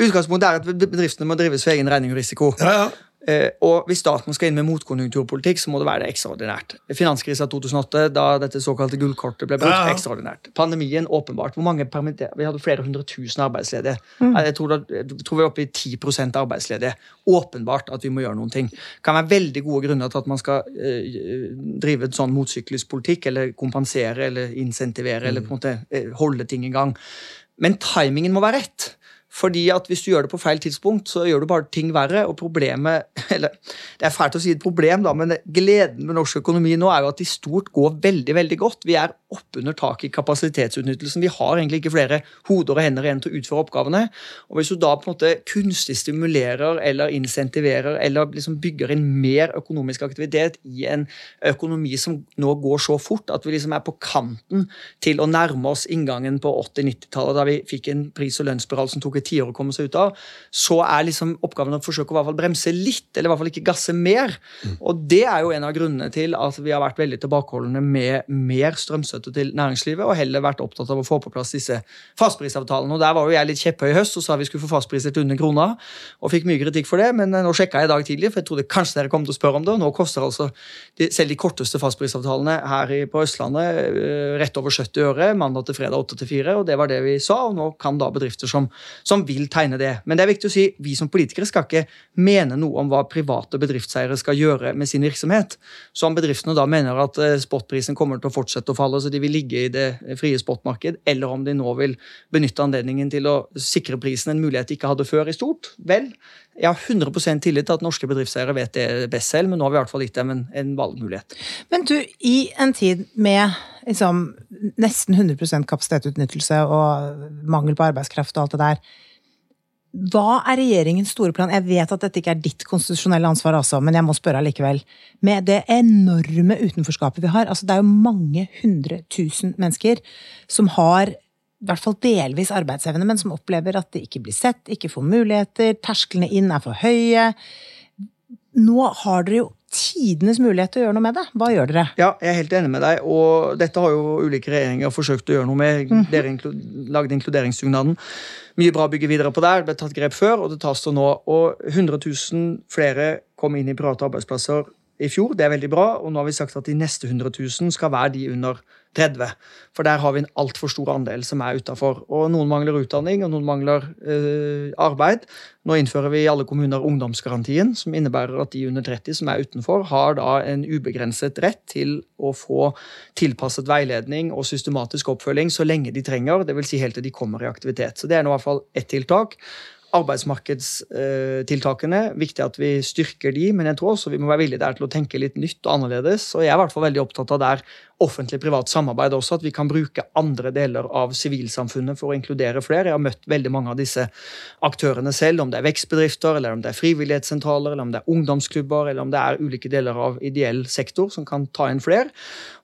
Utgangspunktet er at bedriftene må drives for egen regning og risiko. Ja, ja. Eh, og hvis staten skal inn med motkonjunkturpolitikk, så må det være det ekstraordinært. Finanskrisa 2008, da dette såkalte gullkortet ble brukt, Ja, ekstraordinært. Pandemien, åpenbart. Hvor mange Vi hadde flere hundre tusen arbeidsledige. Mm. Jeg, tror da, jeg tror vi er oppe i 10% arbeidsledige. Åpenbart at vi må gjøre noen ting. Det kan være veldig gode grunner til at man skal eh, drive en sånn motsyklisk politikk, eller kompensere eller insentivere, eller på en måte eh, holde ting i gang. Men timingen må være rett. Fordi at Hvis du gjør det på feil tidspunkt, så gjør du bare ting verre. og problemet, eller Det er fælt å si et problem, da, men gleden med norsk økonomi nå er jo at de stort går veldig veldig godt. Vi er oppunder taket i kapasitetsutnyttelsen. Vi har egentlig ikke flere hoder og hender igjen til å utføre oppgavene. og Hvis du da på en måte kunstig stimulerer eller insentiverer eller liksom bygger inn mer økonomisk aktivitet i en økonomi som nå går så fort at vi liksom er på kanten til å nærme oss inngangen på 80-90-tallet, da vi fikk en pris- og lønnsspiral som tok et tiår å komme seg ut av, så er liksom oppgaven å forsøke å i hvert fall bremse litt, eller i hvert fall ikke gasse mer. Og det er jo en av grunnene til at vi har vært veldig tilbakeholdne med mer strømstøtte til næringslivet, og heller vært opptatt av å få på plass disse fastprisavtalene. Og der var jo jeg litt kjepphøy i høst og sa vi skulle få fastpriser til under krona, og fikk mye kritikk for det, men eh, nå sjekka jeg i dag tidlig, for jeg trodde kanskje dere kom til å spørre om det, og nå koster altså de, selv de korteste fastprisavtalene her på Østlandet eh, rett over 70 øre, mandag til fredag 8 til 4, og det var det vi sa, og nå kan da bedrifter som, som vil tegne det. Men det er viktig å si, vi som politikere skal ikke mene noe om hva private bedriftseiere skal gjøre med sin virksomhet. Så om bedriftene da mener at eh, spotprisen kommer til å fortsette å falle, så de vil ligge i det frie spotmarked, eller om de nå vil benytte anledningen til å sikre prisen en mulighet de ikke hadde før i stort, vel, jeg har 100 tillit til at norske bedriftseiere vet det best selv, men nå har vi i hvert fall gitt dem en, en valgmulighet. Men du, i en tid med liksom, nesten 100 kapasitetsutnyttelse og mangel på arbeidskraft og alt det der, hva er regjeringens store plan? Jeg vet at dette ikke er ditt konstitusjonelle ansvar, altså, men jeg må spørre allikevel. Med det enorme utenforskapet vi har, altså det er jo mange hundre tusen mennesker som har i hvert fall delvis arbeidsevne, men som opplever at de ikke blir sett, ikke får muligheter, tersklene inn er for høye. Nå har dere jo tidenes mulighet til å gjøre noe med det. Hva gjør dere? Ja, jeg er helt enig med deg, og dette har jo ulike regjeringer forsøkt å gjøre noe med. Dere inklu lagde inkluderingsdugnaden. Mye bra å bygge videre på der. Det ble tatt grep før, og det tas til nå. Og 100 000 flere kom inn i private arbeidsplasser i fjor. Det er veldig bra, og nå har vi sagt at de neste 100 000 skal være de under 30. For der har vi en altfor stor andel som er utafor. Og noen mangler utdanning, og noen mangler eh, arbeid. Nå innfører vi i alle kommuner ungdomsgarantien, som innebærer at de under 30 som er utenfor, har da en ubegrenset rett til å få tilpasset veiledning og systematisk oppfølging så lenge de trenger, dvs. Si helt til de kommer i aktivitet. Så det er nå i hvert fall ett tiltak. arbeidsmarkedstiltakene. Viktig at vi styrker de, men jeg tror også vi må være villige der til å tenke litt nytt og annerledes. Og jeg er i hvert fall veldig opptatt av der offentlig-privat samarbeid også, at vi kan bruke andre deler av sivilsamfunnet for å inkludere flere. Jeg har møtt veldig mange av disse aktørene selv, om det er vekstbedrifter, eller om det er frivillighetssentraler, eller om det er ungdomsklubber, eller om det er ulike deler av ideell sektor som kan ta inn flere.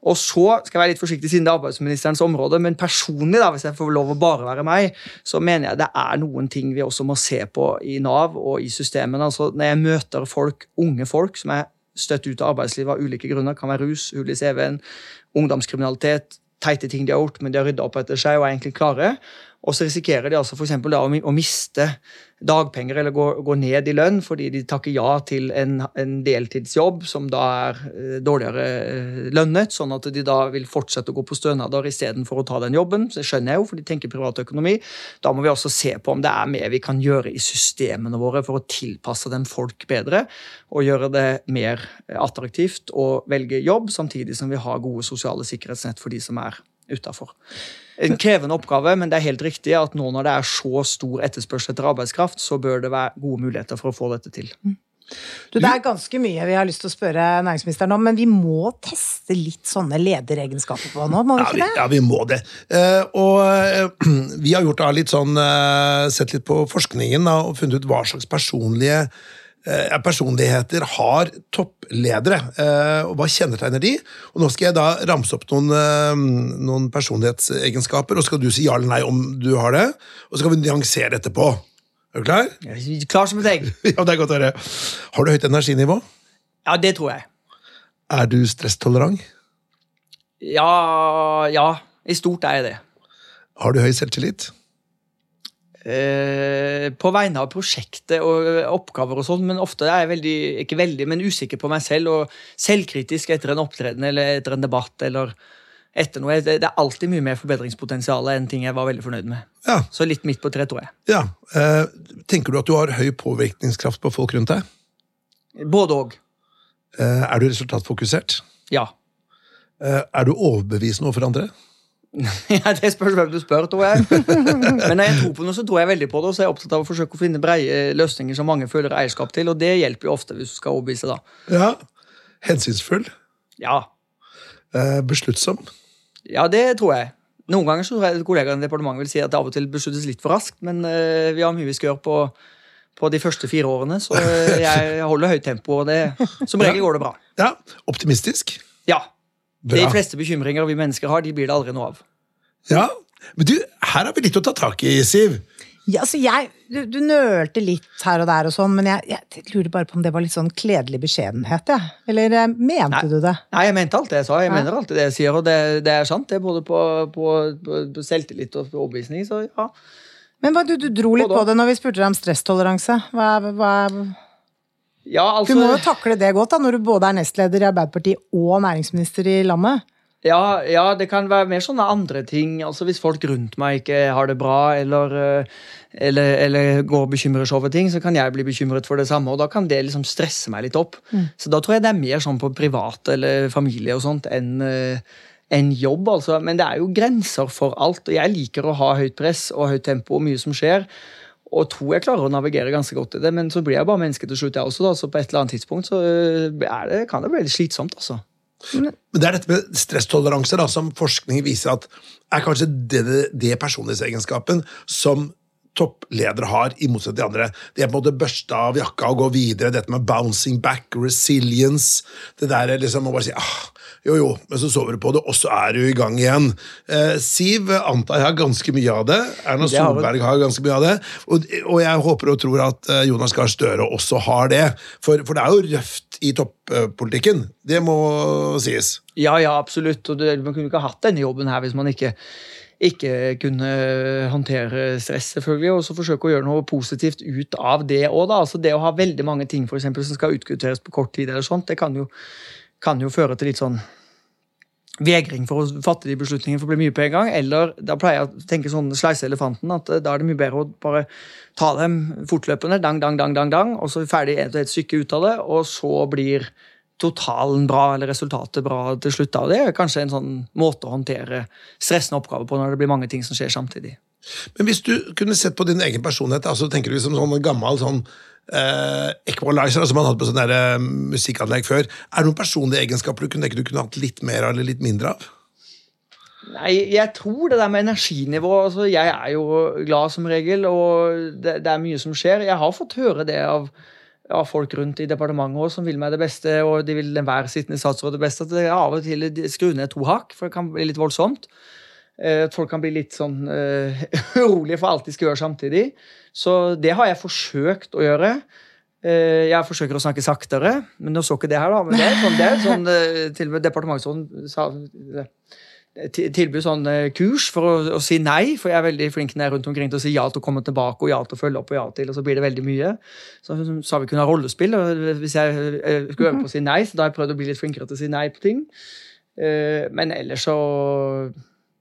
Og så skal jeg være litt forsiktig siden det er arbeidsministerens område, men personlig, da, hvis jeg får lov å bare være meg, så mener jeg det er noen ting vi også må se på i Nav og i systemene. Altså, når jeg møter folk, unge folk som er støtt ut av arbeidslivet av ulike grunner, Det kan være rus, hull i CV-en, ungdomskriminalitet, teite ting de har gjort, men de har rydda opp etter seg og er egentlig klare. Og så risikerer de altså for da å miste dagpenger eller gå, gå, ned i lønn fordi de takker ja til en, en deltidsjobb som da er eh, dårligere eh, lønnet, sånn at de da vil fortsette å gå på stønader istedenfor å ta den jobben. Så det skjønner jeg jo, for de tenker privatøkonomi. Da må vi også se på om det er mer vi kan gjøre i systemene våre for å tilpasse dem folk bedre, og gjøre det mer attraktivt å velge jobb, samtidig som vi har gode sosiale sikkerhetsnett for de som er utafor. En krevende oppgave, men det er helt riktig at nå når det er så stor etterspørsel etter arbeidskraft, så bør det være gode muligheter for å få dette til. Mm. Du, det er ganske mye vi har lyst til å spørre næringsministeren om, men vi må teste litt sånne lederegenskaper på nå, må vi ikke det? Ja, vi må det. Uh, og uh, vi har gjort da litt sånn, uh, sett litt på forskningen da, og funnet ut hva slags personlige Eh, personligheter har toppledere, eh, og hva kjennetegner de? Og Nå skal jeg da ramse opp noen, eh, noen personlighetsegenskaper, og så skal du si ja eller nei om du har det. Og så skal vi nyansere etterpå. Er du klar? Jeg er klar som et egg. ja, det er godt å høre. Har du høyt energinivå? Ja, det tror jeg. Er du stresstolerant? Ja, ja. I stort er jeg det. Har du høy selvtillit? Eh, på vegne av prosjektet og oppgaver og sånn, men ofte er jeg veldig, ikke veldig, men usikker på meg selv og selvkritisk etter en opptreden eller etter en debatt eller etter noe. Det, er alltid mye mer forbedringspotensial enn ting jeg var veldig fornøyd med. Ja. Så litt midt på tre, tror jeg. Ja. Eh, tenker du at du har høy påvirkningskraft på folk rundt deg? Både òg. Eh, er du resultatfokusert? Ja. er du overbevisende overfor andre? ja, Det spørs hvem du spør, tror jeg. Men når jeg tror på noe, så tror jeg veldig på det. Og så er jeg opptatt av å forsøke å finne breie løsninger som mange føler eierskap til. Og det hjelper jo ofte hvis du skal overbevise, da. Ja. Hensynsfull? Ja. Eh, besluttsom? Ja, det tror jeg. Noen ganger så tror jeg kollegaene i departementet vil si at det av og til besluttes litt for raskt, men eh, vi har mye vi skal gjøre på, på de første fire årene, så uh, jeg holder høyt tempo, og det, som regel går det bra. Ja, Optimistisk? Ja. Bra. De fleste bekymringer vi mennesker har, de blir det aldri noe av. Ja, Men du, her har vi litt å ta tak i, Siv. Ja, altså jeg, du, du nølte litt her og der, og sånn, men jeg, jeg, lurer bare på om det var litt sånn kledelig beskjedenhet? Ja. Eller eh, mente Nei. du det? Nei, jeg mente alt det jeg sa. Jeg ja. mener alltid det jeg sier, og det, det er sant. Det er både på, på, på selvtillit og overbevisning. Så ja. Men hva, du, du dro litt på det når vi spurte deg om stresstoleranse. Hva, hva ja, altså, du må jo takle det godt da, når du både er nestleder i Arbeiderpartiet og næringsminister i landet. Ja, ja, det kan være mer sånne andre ting. Altså Hvis folk rundt meg ikke har det bra, eller, eh, eller, eller går og bekymrer seg over ting, så kan jeg bli bekymret for det samme. Og da kan det liksom stresse meg litt opp. Mm. Så da tror jeg det er mer sånn på privat eller familie og sånt enn eh, en jobb. altså. Men det er jo grenser for alt. Og jeg liker å ha høyt press og høyt tempo og mye som skjer og tror jeg klarer å navigere ganske godt i det, men så blir jeg bare menneske til slutt, jeg også. da, så på et eller annet tidspunkt så øh, det, kan det bli litt slitsomt. altså. Men det er dette med stresstoleranse da, som forskning viser at er kanskje det, det personlighetsegenskapen som toppledere har, i motsetning til andre. Det er på en måte børsta av jakka og gå videre. Dette med bouncing back, resilience. Det der liksom å bare si ah, jo, jo, men så sover du på det, og så er du i gang igjen. Eh, Siv antar jeg har ganske mye av det. Erna Solberg har ganske mye av det. Og, og jeg håper og tror at eh, Jonas Gahr Støre også har det. For, for det er jo røft i toppolitikken. Det må sies. Ja, ja, absolutt. Og det, man kunne ikke hatt denne jobben her hvis man ikke ikke kunne håndtere stress, selvfølgelig, og så forsøke å gjøre noe positivt ut av det òg. Altså det å ha veldig mange ting for eksempel, som skal utkvitteres på kort tid, eller sånt, det kan jo, kan jo føre til litt sånn vegring for å fatte de beslutningene for det blir mye på en gang. Eller da pleier jeg å tenke sånn sleise elefanten, at da er det mye bedre å bare ta dem fortløpende, dang, dang, dang, dang, dang, og så ferdig et, et stykke ut av det, og så blir totalen bra, eller resultatet bra til slutt. Da. det er kanskje en sånn måte å håndtere stressende oppgaver på når det blir mange ting som skjer samtidig. Men hvis du kunne sett på din egen personlighet, altså tenker du liksom sånn gammel sånn eh, equalizer, altså man hadde på sånn der, eh, musikkanlegg før, er det noen personlige egenskaper du kunne tenke du kunne hatt litt mer av eller litt mindre av? Nei, jeg tror det der med energinivå altså Jeg er jo glad som regel, og det, det er mye som skjer. Jeg har fått høre det av, av folk rundt i departementet også, som vil meg det beste, og de vil enhver sittende statsråd det beste. At det av og til skru ned to hakk, for det kan bli litt voldsomt. Eh, At folk kan bli litt sånn uh, urolige for alt de skal gjøre samtidig. Så det har jeg forsøkt å gjøre. Uh, jeg forsøker å snakke saktere, men nå så ikke det her, da. Men det er sånn, det er sånn uh, til og med departementsråden sa tilbyr sånn kurs for å, å, si nei, for jeg er veldig flink når jeg er rundt omkring til å si ja til å komme tilbake og ja til å følge opp og ja til, og så blir det veldig mye. Så sa vi kunne ha rollespill, og hvis jeg skulle øve på å si nei, så da har jeg prøvd å bli litt flinkere til å si nei på ting. Men ellers så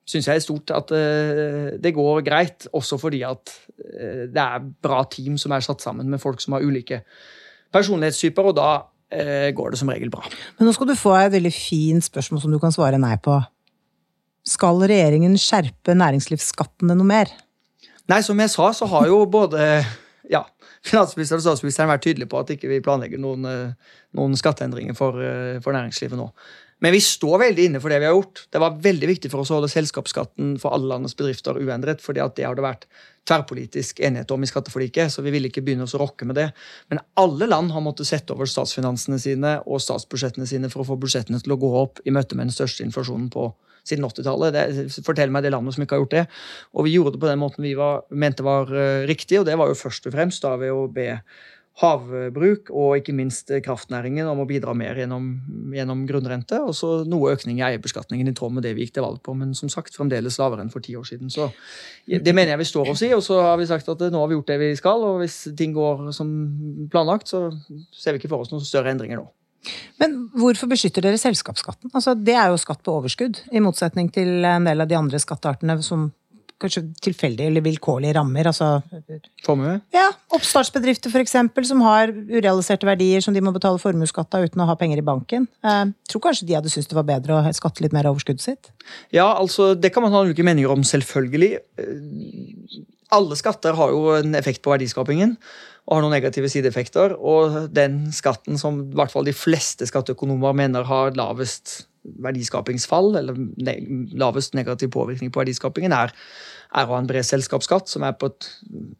syns jeg i stort at uh, det går greit, også fordi at uh, det er bra team som er satt sammen med folk som har ulike personlighetstyper, og da uh, går det som regel bra. Men nå skal du få et veldig fint spørsmål som du kan svare nei på. Skal regjeringen skjerpe næringslivsskattene noe mer? Nei, som jeg sa, så har jo både ja, finansministeren og statsministeren vært tydelige på at ikke vi planlegger noen, noen skatteendringer for, for næringslivet nå. Men vi står veldig inne for det vi har gjort. Det var veldig viktig for oss å holde selskapsskatten for alle landets bedrifter uendret, fordi det har det vært tverrpolitisk enighet om i skatteforliket, så vi ville ikke begynne oss å rokke med det. Men alle land har måttet sette over statsfinansene sine og statsbudsjettene sine for å få budsjettene til å gå opp i møte med den største inflasjonen på siden 80-tallet. Fortell meg det landet som ikke har gjort det. Og vi gjorde det på den måten vi var, mente var uh, riktig, og det var jo først og fremst da ved å be havbruk og ikke minst kraftnæringen om å bidra mer gjennom, gjennom grunnrente. Og så noe økning i eierbeskatningen i tråd med det vi gikk til valg på, men som sagt fremdeles lavere enn for ti år siden. Så det mener jeg vi står oss i, og så har vi sagt at nå har vi gjort det vi skal, og hvis ting går som planlagt, så ser vi ikke for oss noen større endringer nå. Men hvorfor beskytter dere selskapsskatten? Altså, det er jo skatt på overskudd, i motsetning til en del av de andre skatteartene som kanskje tilfeldige eller vilkårlige rammer. altså... Formue? Ja, Oppstartsbedrifter for eksempel, som har urealiserte verdier som de må betale formuesskatt av uten å ha penger i banken. Jeg eh, tror kanskje de hadde syntes det var bedre å skatte litt mer av overskuddet sitt? Ja, altså, det kan man ha ulike meninger om, selvfølgelig. Eh, alle skatter har jo en effekt på verdiskapingen og har noen negative sideeffekter. Og den skatten som i hvert fall de fleste skatteøkonomer mener har lavest verdiskapingsfall, eller lavest negativ påvirkning på verdiskapingen, er, er å ha en bred selskapsskatt, som er på et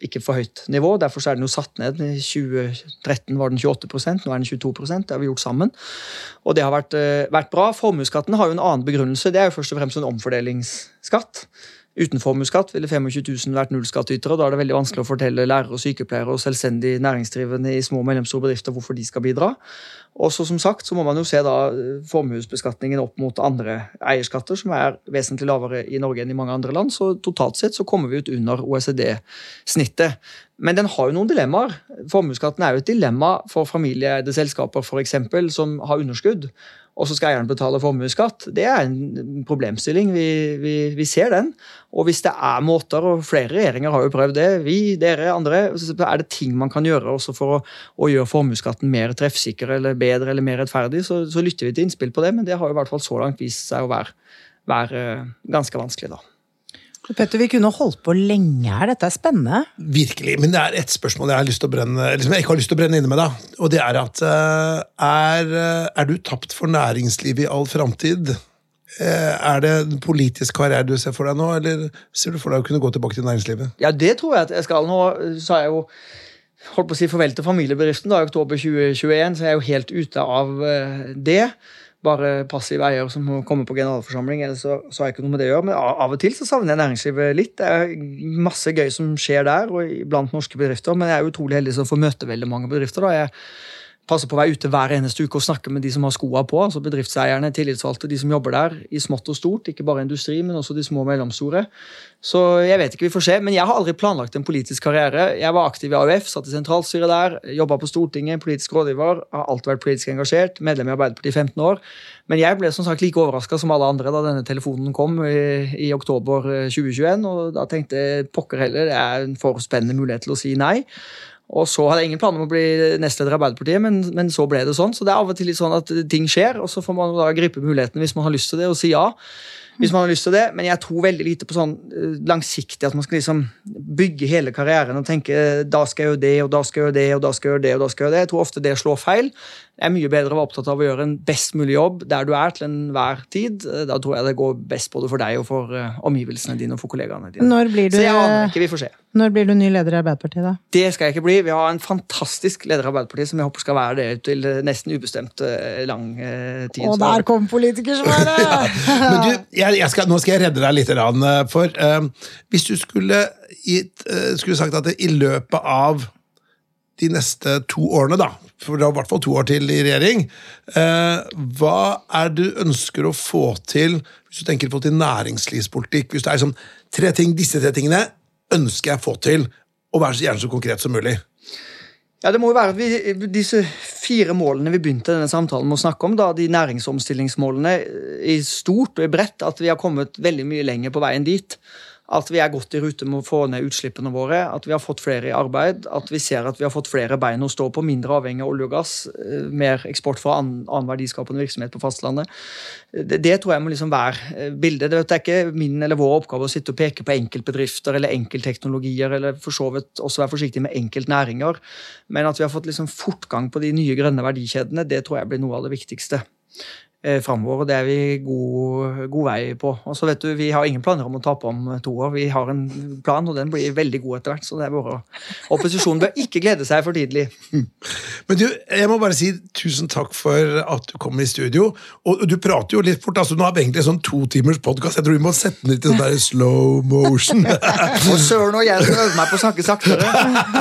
ikke for høyt nivå. Derfor er den jo satt ned. I 2013 var den 28% nå er den 22 Det har vi gjort sammen. Og det har vært, eh, vært bra. Formuesskatten har jo en annen begrunnelse. Det er jo først og fremst en omfordelingsskatt. Uten formuesskatt ville 25 000 vært nullskattytere. Da er det veldig vanskelig å fortelle lærere, og sykepleiere og selvstendig næringsdrivende i små og mellomstore bedrifter hvorfor de skal bidra. Og så som sagt så må man jo se da eh, formuesbeskatningen opp mot andre eierskatter, som er vesentlig lavere i Norge enn i mange andre land. Så totalt sett så kommer vi ut under OECD-snittet. Men den har jo noen dilemmaer. Formuesskatten er jo et dilemma for familieeide selskaper eksempel, som har underskudd og så skal eieren betale formuesskatt. Det er en problemstilling. Vi, vi, vi, ser den. Og hvis det er måter, og flere regjeringer har jo prøvd det, vi, dere, andre, så er det ting man kan gjøre også for å, å gjøre formuesskatten mer treffsikker eller bedre eller mer rettferdig, så, så, lytter vi til innspill på det, men det har jo i hvert fall så langt vist seg å være, være ganske vanskelig, da. Petter, vi kunne holdt på lenge her. Dette er spennende. Virkelig. Men det er ett spørsmål jeg, har lyst til å brenne, liksom jeg ikke har lyst til å brenne inne med. da. Og det er at uh, er, eh, er, du tapt for næringslivet i all framtid? Uh, er det en politisk karriere du ser for deg nå, eller ser du for deg å kunne gå tilbake til næringslivet? Ja, det tror jeg at jeg skal. Nå sa jeg jo holdt på å si farvel til familiebedriften da, i oktober 2021, så jeg er jo helt ute av det bare passiv eier som må komme på generalforsamling. eller så, så har jeg ikke noe med det å gjøre, Men av og til så savner jeg næringslivet litt. Det er masse gøy som skjer der og blant norske bedrifter, men jeg er utrolig heldig som får møte veldig mange bedrifter. da. Jeg passer på å være ute hver eneste uke og snakke med de som har skoa på. altså Bedriftseierne, tillitsvalgte, de som jobber der, i smått og stort. Ikke bare industri, men også de små og mellomstore. Så jeg vet ikke, vi får se. Men jeg har aldri planlagt en politisk karriere. Jeg var aktiv i AUF, satt i sentralstyret der, jobba på Stortinget, politisk rådgiver. Har alltid vært politisk engasjert, medlem i Arbeiderpartiet i 15 år. Men jeg ble som sagt like overraska som alle andre da denne telefonen kom i, i oktober 2021. Eh, og da tenkte jeg pokker heller, det er en for spennende mulighet til å si nei. Og så hadde jeg ingen planer om å bli nestleder i Arbeiderpartiet, men, men, så ble det sånn. Så det er av og til litt sånn at ting skjer, og så får man da gripe muligheten hvis man har lyst til det, og si ja. Hvis man har lyst til det, Men jeg tror veldig lite på sånn eh, langsiktig at man skal liksom bygge hele karrieren og tenke da skal jeg gjøre det, og da skal jeg gjøre det, og da skal jeg gjøre det. og da skal jeg gjøre det. Jeg tror ofte det slår feil. Det er mye bedre å være opptatt av å gjøre en best mulig jobb der du er til enhver tid. Da tror jeg det går best både for deg og for omgivelsene dine og for kollegaene dine. Når blir du, Så jeg aner ikke, vi får se. Når blir du ny leder i Arbeiderpartiet, da? Det skal jeg ikke bli. Vi har en fantastisk leder i Arbeiderpartiet som jeg håper skal være det til nesten ubestemt lang tid. Og der kom politikersvaret! Men du, jeg, jeg skal, nå skal jeg redde deg litt. For hvis du skulle, gitt, skulle sagt at i løpet av de neste to årene, da, for det har i hvert fall to år til i regjering. uh, hva er det du ønsker å få til hvis du tenker på til næringslivspolitikk? Hvis det er sånn, tre ting, Disse tre tingene ønsker jeg å få til, og være så gjerne så konkret som mulig. Ja, det må jo være vi, Disse fire målene vi begynte denne samtalen med å snakke om, da, de næringsomstillingsmålene i stort og i bredt, at vi har kommet veldig mye lenger på veien dit. At vi er godt i rute med å få ned utslippene våre, at vi har fått flere i arbeid, at vi ser at vi har fått flere bein å stå på, mindre avhengig av olje og gass, eh, mer eksport fra annen, verdiskapende virksomhet på fastlandet. Det, det, tror jeg må liksom være eh, bildet. Det er ikke min eller vår oppgave å sitte og peke på enkeltbedrifter eller enkeltteknologier, eller for så vidt også være forsiktig med enkeltnæringer, men at vi har fått liksom fortgang på de nye grønne verdikjedene, det tror jeg blir noe av det viktigste eh, framover. Det er vi god, god, vei på. Og så vet du, Vi har ingen planer om å tape om to år. Vi har en plan, og den blir veldig god etter hvert. så det er bare... Opposisjonen bør ikke glede seg for tidlig. Men du, jeg må bare si tusen takk for at du kom i studio. Og du prater jo litt fort. altså Nå har vi egentlig en sånn to timers podkast. Jeg tror vi må sette den litt i sånn der slow motion. og søren og jeg skal øver meg på å snakke saktere.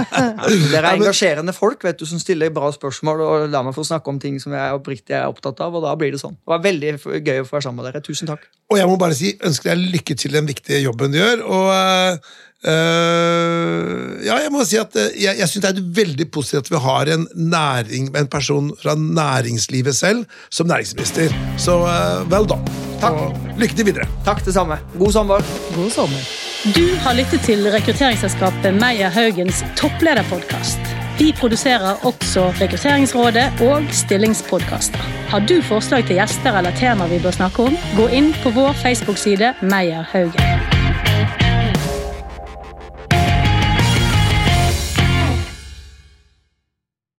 Dere er engasjerende folk vet du, som stiller bra spørsmål og lar meg få snakke om ting som jeg oppriktig er opptatt av, og da blir det sånn sånn. Det var veldig gøy å få være sammen med dere. Tusen takk. Og jeg må bare si, ønsker deg lykke til den viktige jobben du gjør. og... Uh, ja, jeg må si at uh, jeg, jeg syns det er veldig positivt at vi har en, næring, en person fra næringslivet selv som næringsminister. Så uh, vel da. Takk. Og lykke til videre. Takk det samme. God sommer. God sommer. Du har lyttet til rekrutteringsselskapet Meyer Haugens topplederpodkast. Vi produserer også Rekrutteringsrådet og stillingspodkaster. Har du forslag til gjester eller temaer vi bør snakke om, gå inn på vår Facebook-side Meyer Haugen.